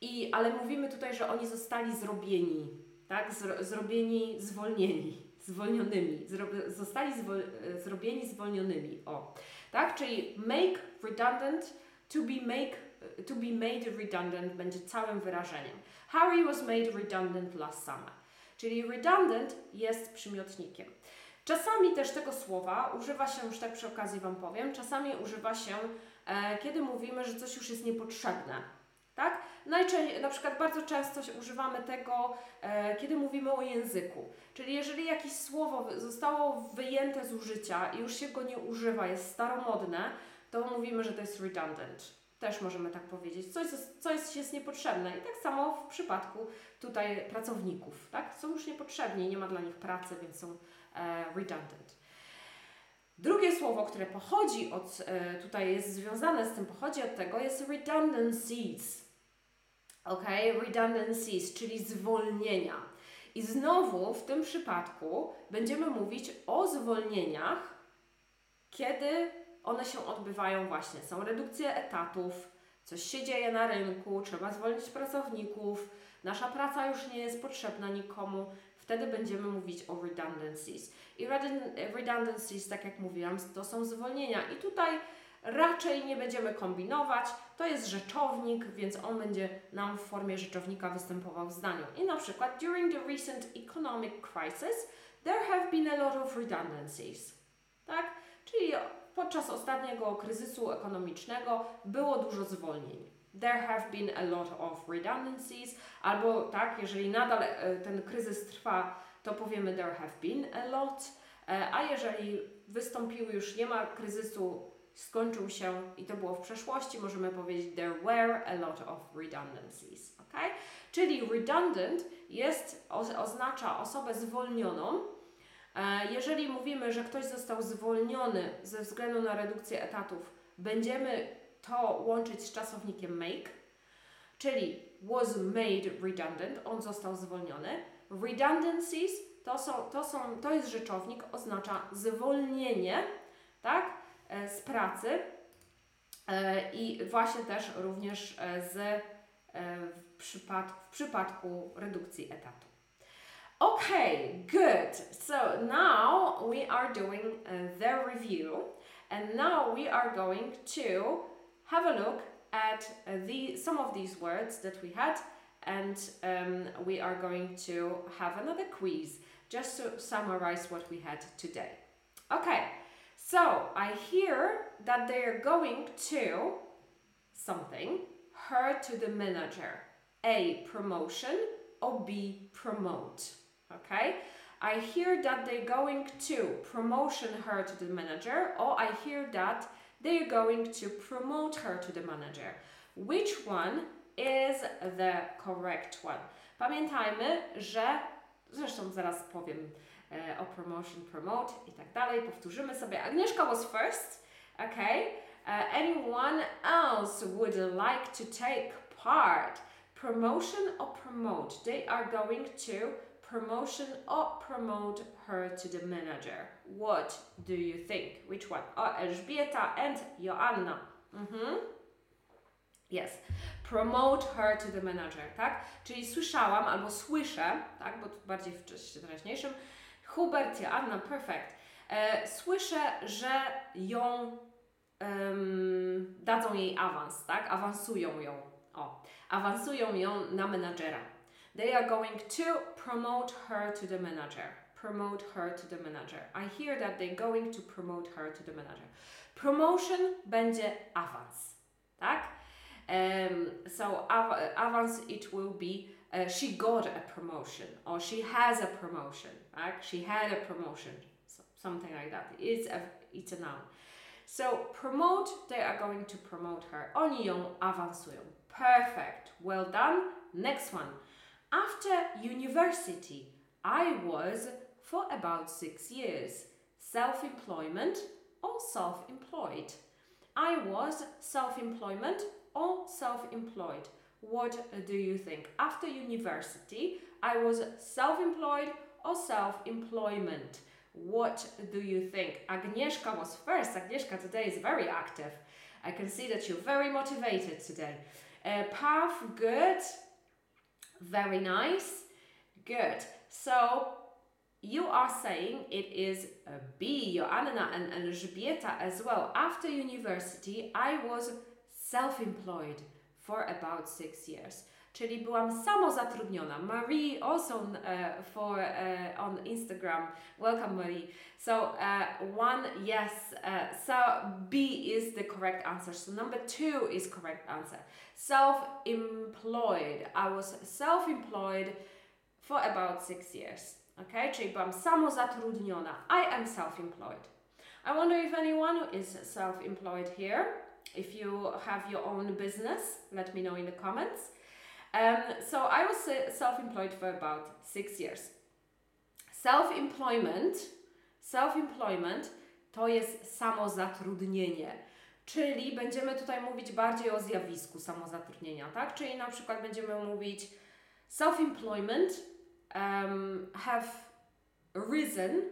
I, ale mówimy tutaj, że oni zostali zrobieni, tak? Zro, zrobieni, zwolnieni, zwolnionymi. Zro, zostali zwol, zrobieni zwolnionymi. O. Tak? Czyli make redundant, to be make to be made redundant będzie całym wyrażeniem. Harry was made redundant last summer. Czyli redundant jest przymiotnikiem. Czasami też tego słowa używa się, już tak przy okazji Wam powiem, czasami używa się, e, kiedy mówimy, że coś już jest niepotrzebne. Tak? Najczęściej, na przykład bardzo często używamy tego, e, kiedy mówimy o języku. Czyli jeżeli jakieś słowo zostało wyjęte z użycia i już się go nie używa, jest staromodne, to mówimy, że to jest redundant. Też możemy tak powiedzieć. Coś, coś jest niepotrzebne. I tak samo w przypadku tutaj pracowników. Tak? Są już niepotrzebni, nie ma dla nich pracy, więc są redundant. Drugie słowo, które pochodzi od, e, tutaj jest związane z tym, pochodzi od tego, jest redundancies. Ok, redundancies, czyli zwolnienia. I znowu w tym przypadku będziemy mówić o zwolnieniach, kiedy one się odbywają właśnie. Są redukcje etatów, coś się dzieje na rynku, trzeba zwolnić pracowników, nasza praca już nie jest potrzebna nikomu. Wtedy będziemy mówić o redundancies. I redundancies, tak jak mówiłam, to są zwolnienia. I tutaj raczej nie będziemy kombinować. To jest rzeczownik, więc on będzie nam w formie rzeczownika występował w zdaniu. I na przykład, during the recent economic crisis, there have been a lot of redundancies. Tak? Czyli podczas ostatniego kryzysu ekonomicznego było dużo zwolnień. There have been a lot of redundancies, albo tak, jeżeli nadal e, ten kryzys trwa, to powiemy there have been a lot, e, a jeżeli wystąpił już, nie ma kryzysu, skończył się i to było w przeszłości, możemy powiedzieć there were a lot of redundancies. Okay? Czyli redundant jest, oznacza osobę zwolnioną, E, jeżeli mówimy, że ktoś został zwolniony ze względu na redukcję etatów, będziemy to łączyć z czasownikiem make, czyli was made redundant, on został zwolniony. Redundancies to, są, to, są, to jest rzeczownik, oznacza zwolnienie tak, e, z pracy e, i właśnie też również z, w, przypadku, w przypadku redukcji etatu. Okay, good. So now we are doing uh, the review and now we are going to have a look at uh, the some of these words that we had and um, we are going to have another quiz just to summarize what we had today. Okay, so I hear that they are going to something, her to the manager. A, promotion, or B, promote. Okay? I hear that they're going to promotion her to the manager, or I hear that they're going to promote her to the manager. Which one is the correct one? Pamiętajmy, że zresztą zaraz powiem e, o promotion, promote i tak dalej. Powtórzymy sobie. Agnieszka was first, okay? Uh, anyone else would like to take part? Promotion or promote? They are going to promotion or promote her to the manager. What do you think? Which one? Oh, Elżbieta and Joanna. Mhm. Yes. Promote her to the manager, tak? Czyli słyszałam albo słyszę, tak? Bo bardziej w czasie teraźniejszym. Hubert, Joanna, perfect. E, słyszę, że ją um, dadzą jej awans, tak? Awansują ją. O, awansują ją na menadżera. They are going to promote her to the manager. Promote her to the manager. I hear that they're going to promote her to the manager. Promotion będzie awans, tak? Um, so av avans it will be uh, she got a promotion or she has a promotion, right? She had a promotion, so something like that. It's a, it's a noun. So promote, they are going to promote her. Oni ją awansują. Perfect. Well done. Next one. After university, I was for about six years self employment or self employed. I was self employment or self employed. What do you think? After university, I was self employed or self employment. What do you think? Agnieszka was first. Agnieszka today is very active. I can see that you're very motivated today. Uh, path, good. Very nice. Good. So you are saying it is a B, Joanna and Elżbieta as well. After university, I was self-employed for about six years. Czyli byłam samozatrudniona. Marie also uh, for uh, on Instagram. Welcome Marie. So uh, one yes. So B is the correct answer. So number two is correct answer. Self-employed. I was self-employed for about six years. Okay, czyli byłam samozatrudniona. I am self-employed. I wonder if anyone is self-employed here. If you have your own business, let me know in the comments. Um, so I was uh, self-employed for about six years. Self-employment, self-employment to jest samozatrudnienie. Czyli będziemy tutaj mówić bardziej o zjawisku samozatrudnienia, tak? Czyli na przykład będziemy mówić self-employment um, have risen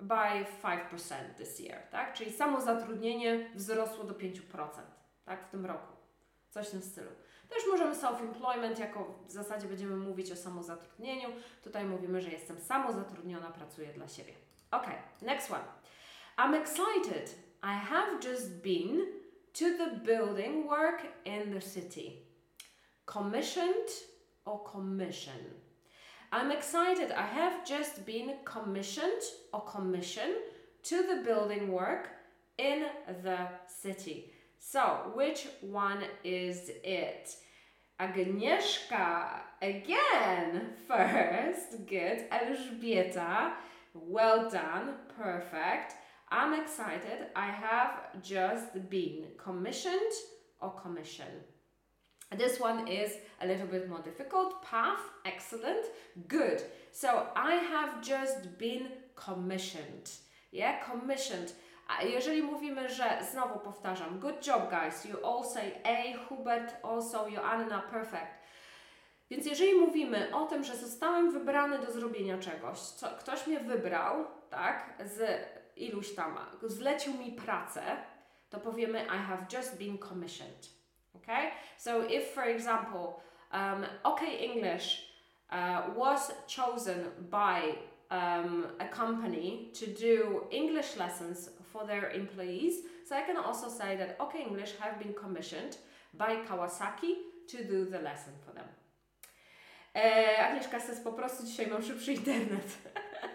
by 5% this year, tak? Czyli samozatrudnienie wzrosło do 5%, tak? W tym roku. Coś w tym stylu. Też możemy self-employment, jako w zasadzie będziemy mówić o samozatrudnieniu. Tutaj mówimy, że jestem samozatrudniona, pracuję dla siebie. Ok, next one. I'm excited. I have just been to the building work in the city. Commissioned or commission? I'm excited. I have just been commissioned or commissioned to the building work in the city. So, which one is it? Agnieszka, again, first, good. Elżbieta, well done, perfect. I'm excited. I have just been commissioned or commissioned. This one is a little bit more difficult. Path, excellent, good. So I have just been commissioned. Yeah, commissioned. Jeżeli mówimy, że, znowu powtarzam, good job guys, you all say A, Hubert, also Joanna, perfect. Więc jeżeli mówimy o tym, że zostałem wybrany do zrobienia czegoś, co, ktoś mnie wybrał, tak, z iluś tam, zlecił mi pracę, to powiemy I have just been commissioned. Okay? So if, for example, um, OK English uh, was chosen by um, a company to do English lessons for their employees. So I can also say that OK English have been commissioned by Kawasaki to do the lesson for them. E, Agnieszka says po prostu dzisiaj mam szybszy internet.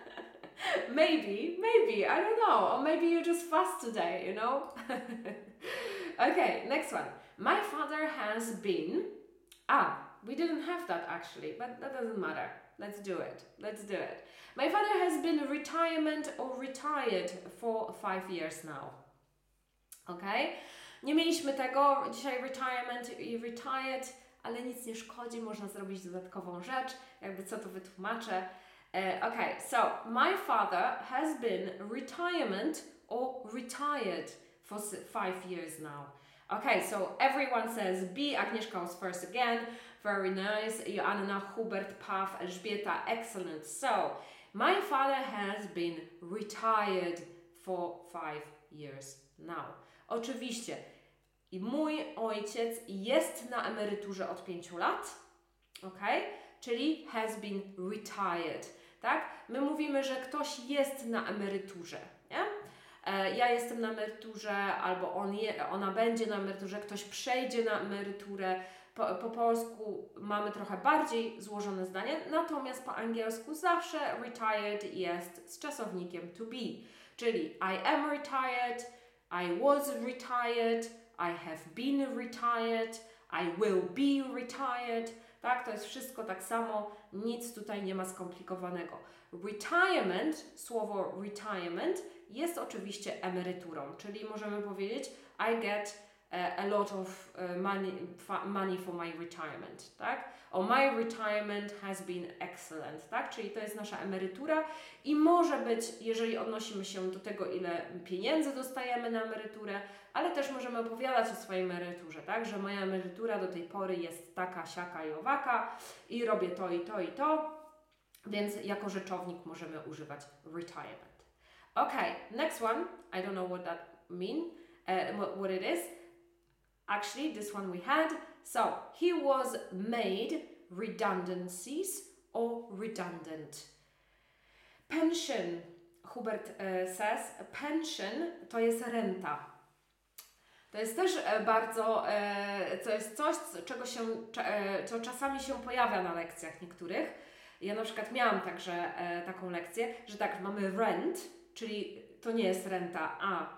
maybe, maybe, I don't know. Or maybe you're just fast today, you know? okay, next one. My father has been. Ah, we didn't have that actually, but that doesn't matter. Let's do it. Let's do it. My father has been retirement or retired for five years now. Okay? Nie mieliśmy tego, dzisiaj retirement i retired, ale nic nie szkodzi, można zrobić dodatkową rzecz, jakby co tu wytłumaczę. Uh, okay, so my father has been retirement or retired for five years now. Okay, so everyone says B. Agnieszka was first again. Very nice. Joanna, Hubert, Paf, Elżbieta. Excellent. So, my father has been retired for five years now. Oczywiście, mój ojciec jest na emeryturze od pięciu lat. Ok? Czyli has been retired. Tak? My mówimy, że ktoś jest na emeryturze. E, ja jestem na emeryturze, albo on je, ona będzie na emeryturze, ktoś przejdzie na emeryturę. Po, po polsku mamy trochę bardziej złożone zdanie, natomiast po angielsku zawsze retired jest z czasownikiem to be, czyli I am retired, I was retired, I have been retired, I will be retired. Tak, to jest wszystko tak samo, nic tutaj nie ma skomplikowanego. Retirement, słowo retirement jest oczywiście emeryturą, czyli możemy powiedzieć I get uh, a lot of uh, money, money for my retirement, tak? Or my retirement has been excellent, tak? Czyli to jest nasza emerytura i może być, jeżeli odnosimy się do tego, ile pieniędzy dostajemy na emeryturę, ale też możemy opowiadać o swojej emeryturze, tak? Że moja emerytura do tej pory jest taka, siaka i owaka i robię to i to i to, więc jako rzeczownik możemy używać retirement. Okay, next one. I don't know what that mean, uh, what it is. Actually, this one we had. So he was made redundancies or redundant. Pension, Hubert uh, says, pension to jest renta. To jest też e, bardzo, e, to jest coś, czego się, co czasami się pojawia na lekcjach niektórych. Ja na przykład miałam także taką lekcję, że tak, mamy rent, czyli to nie jest renta, a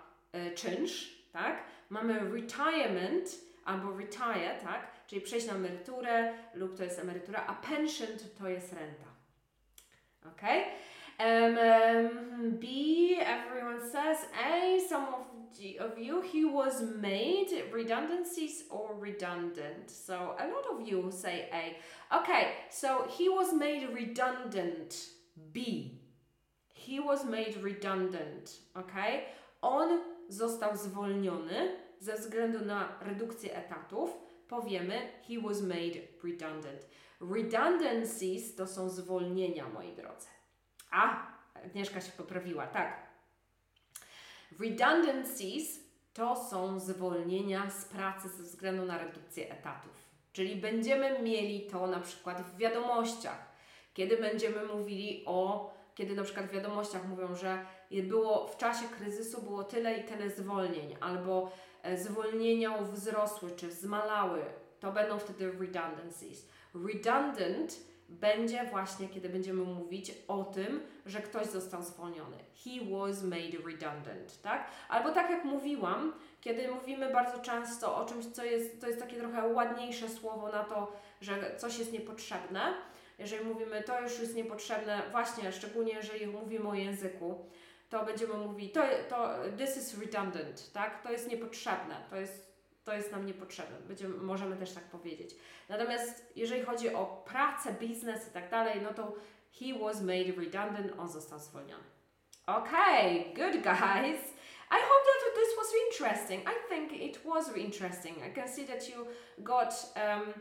czynsz, tak? Mamy retirement albo retire, tak? Czyli przejść na emeryturę lub to jest emerytura, a pension to jest renta. Ok? Um, um, B, everyone says A, some of, of you, he was made redundancies or redundant. So a lot of you say A. Okay, so he was made redundant. B. He was made redundant. Okay? On został zwolniony ze względu na redukcję etatów. Powiemy he was made redundant. Redundancies to są zwolnienia, moi drodzy. A, Agnieszka się poprawiła, tak. Redundancies to są zwolnienia z pracy ze względu na redukcję etatów. Czyli będziemy mieli to na przykład w wiadomościach, kiedy będziemy mówili o, kiedy na przykład w wiadomościach mówią, że było w czasie kryzysu było tyle i tyle zwolnień, albo e, zwolnienia wzrosły czy zmalały, to będą wtedy redundancies. Redundant będzie właśnie, kiedy będziemy mówić o tym, że ktoś został zwolniony. He was made redundant, tak? Albo tak jak mówiłam, kiedy mówimy bardzo często o czymś, co jest, to jest takie trochę ładniejsze słowo na to, że coś jest niepotrzebne. Jeżeli mówimy, to już jest niepotrzebne, właśnie, szczególnie jeżeli mówimy o języku, to będziemy mówić, to, to this is redundant, tak? To jest niepotrzebne, to jest to jest nam niepotrzebne. Będziemy, możemy też tak powiedzieć. Natomiast jeżeli chodzi o pracę, biznes i tak dalej, no to he was made redundant, on został zwolniony. Okay, good guys. I hope that this was interesting. I think it was interesting. I can see that you got um,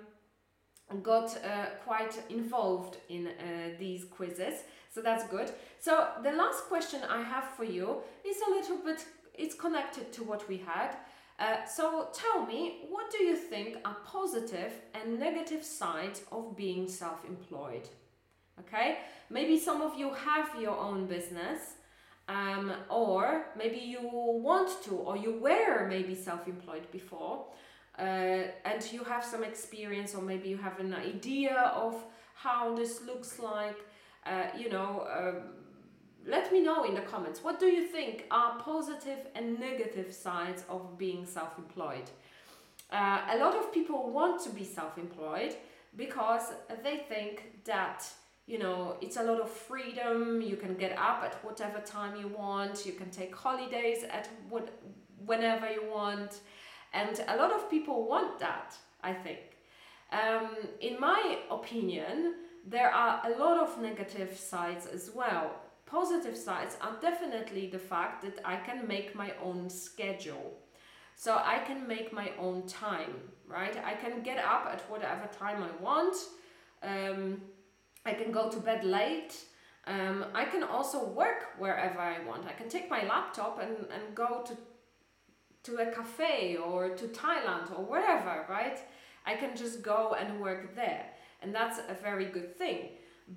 got uh, quite involved in uh, these quizzes, so that's good. So the last question I have for you is a little bit. It's connected to what we had. Uh, so tell me, what do you think are positive and negative sides of being self employed? Okay, maybe some of you have your own business, um, or maybe you want to, or you were maybe self employed before, uh, and you have some experience, or maybe you have an idea of how this looks like. Uh, you know, um, let me know in the comments. What do you think are positive and negative sides of being self-employed? Uh, a lot of people want to be self-employed because they think that you know it's a lot of freedom. You can get up at whatever time you want. You can take holidays at what whenever you want and a lot of people want that i think um, in my opinion there are a lot of negative sides as well Positive sides are definitely the fact that I can make my own schedule. So I can make my own time, right? I can get up at whatever time I want. Um, I can go to bed late. Um, I can also work wherever I want. I can take my laptop and, and go to to a cafe or to Thailand or wherever, right? I can just go and work there. And that's a very good thing.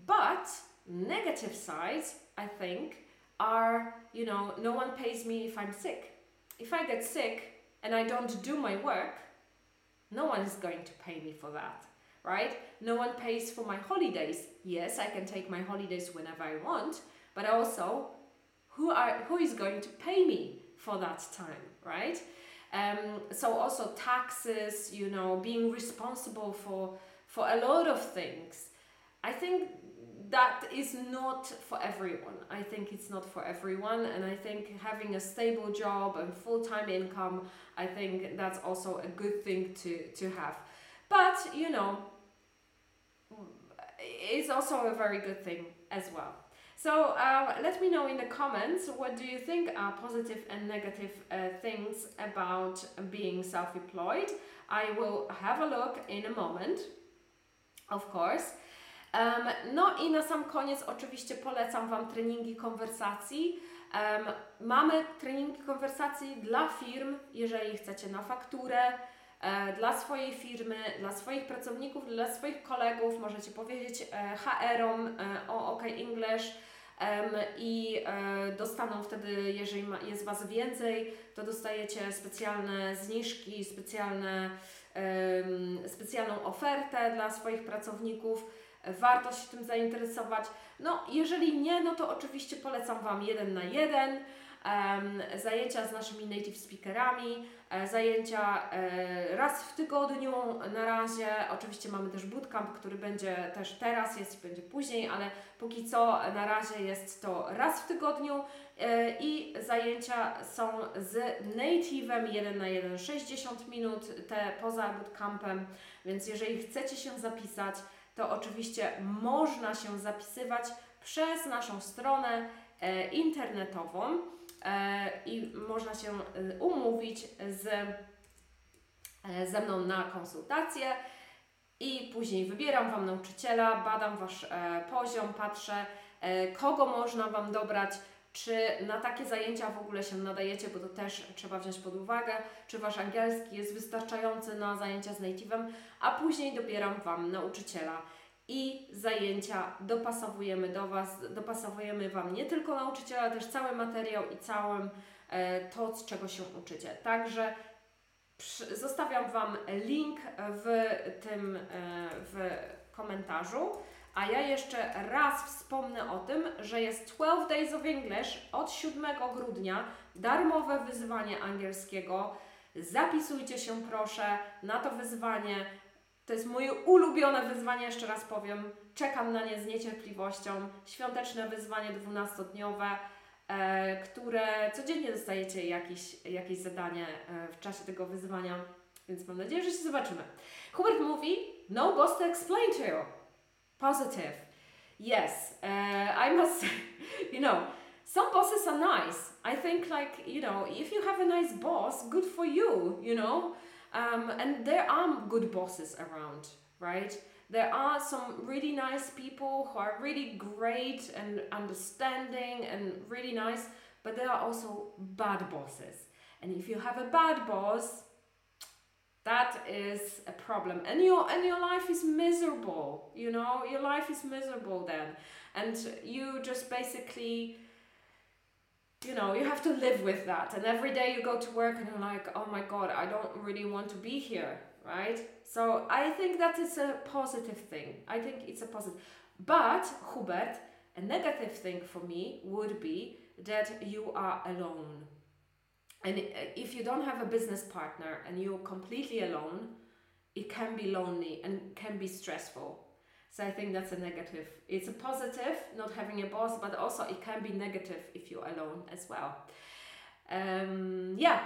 But negative sides I think, are, you know, no one pays me if I'm sick. If I get sick and I don't do my work, no one is going to pay me for that, right? No one pays for my holidays. Yes, I can take my holidays whenever I want, but also, who are who is going to pay me for that time, right? Um, so also taxes, you know, being responsible for for a lot of things. I think that is not for everyone. I think it's not for everyone, and I think having a stable job and full time income, I think that's also a good thing to, to have. But you know, it's also a very good thing as well. So uh, let me know in the comments what do you think are positive and negative uh, things about being self-employed. I will have a look in a moment, of course. Um, no i na sam koniec oczywiście polecam Wam treningi konwersacji. Um, mamy treningi konwersacji dla firm, jeżeli chcecie na fakturę, e, dla swojej firmy, dla swoich pracowników, dla swoich kolegów. Możecie powiedzieć e, HR-om e, o OK English i e, dostaną wtedy, jeżeli jest Was więcej, to dostajecie specjalne zniżki, specjalne, specjalną ofertę dla swoich pracowników. Warto się tym zainteresować. No, jeżeli nie, no to oczywiście polecam Wam jeden na jeden zajęcia z naszymi native speakerami, zajęcia e, raz w tygodniu na razie. Oczywiście mamy też bootcamp, który będzie też teraz, jest będzie później, ale póki co na razie jest to raz w tygodniu e, i zajęcia są z native'em 1 na 1, 60 minut, te poza bootcampem, więc jeżeli chcecie się zapisać, to oczywiście można się zapisywać przez naszą stronę internetową. E, i można się e, umówić z, e, ze mną na konsultację i później wybieram Wam nauczyciela, badam Wasz poziom, patrzę, kogo można Wam dobrać, czy na takie zajęcia w ogóle się nadajecie, bo to też trzeba wziąć pod uwagę, czy Wasz angielski jest wystarczający na zajęcia z native'em, a później dobieram Wam nauczyciela i zajęcia dopasowujemy do Was, dopasowujemy Wam nie tylko nauczyciela, ale też cały materiał i całym e, to, z czego się uczycie. Także zostawiam Wam link w tym e, w komentarzu. A ja jeszcze raz wspomnę o tym, że jest 12 Days of English od 7 grudnia, darmowe wyzwanie angielskiego. Zapisujcie się proszę na to wyzwanie. To jest moje ulubione wyzwanie, jeszcze raz powiem. Czekam na nie z niecierpliwością. Świąteczne wyzwanie 12-dniowe, e, które codziennie dostajecie jakieś, jakieś zadanie e, w czasie tego wyzwania, więc mam nadzieję, że się zobaczymy. Hubert mówi, no boss to explain to you. Positive. Yes, uh, I must you know, some bosses are nice. I think like, you know, if you have a nice boss, good for you, you know. Um, and there are good bosses around, right? There are some really nice people who are really great and understanding and really nice, but there are also bad bosses. And if you have a bad boss, that is a problem and your and your life is miserable you know your life is miserable then and you just basically you know, you have to live with that. And every day you go to work and you're like, oh my God, I don't really want to be here, right? So I think that is a positive thing. I think it's a positive. But, Hubert, a negative thing for me would be that you are alone. And uh, if you don't have a business partner and you're completely alone, it can be lonely and can be stressful. So I think that's a negative. It's a positive not having a boss, but also it can be negative if you're alone as well. Um, yeah.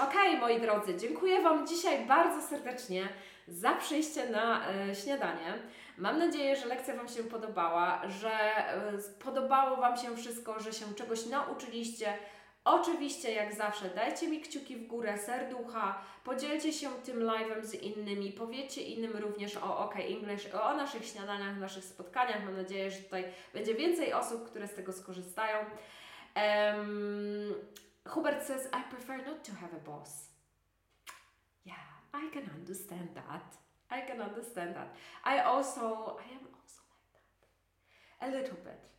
Okej, okay, moi drodzy, dziękuję Wam dzisiaj bardzo serdecznie za przyjście na e, śniadanie. Mam nadzieję, że lekcja Wam się podobała, że e, podobało Wam się wszystko, że się czegoś nauczyliście, Oczywiście, jak zawsze, dajcie mi kciuki w górę, serducha, podzielcie się tym live'em z innymi, powiedzcie innym również o OK English, o naszych śniadaniach, naszych spotkaniach. Mam nadzieję, że tutaj będzie więcej osób, które z tego skorzystają. Um, Hubert says, I prefer not to have a boss. Yeah, I can understand that. I can understand that. I also, I am also like that. A little bit.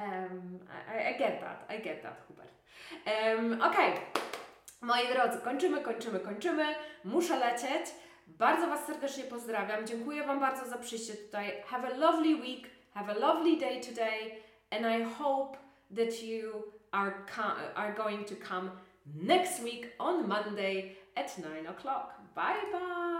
Um, I, I, get that, I get that, Hubert. Um, okay. moi drodzy, kończymy, kończymy, kończymy. Muszę lecieć. Bardzo Was serdecznie pozdrawiam. Dziękuję Wam bardzo za przyjście tutaj. Have a lovely week, have a lovely day today, and I hope that you are, are going to come next week on Monday at 9 o'clock. Bye bye!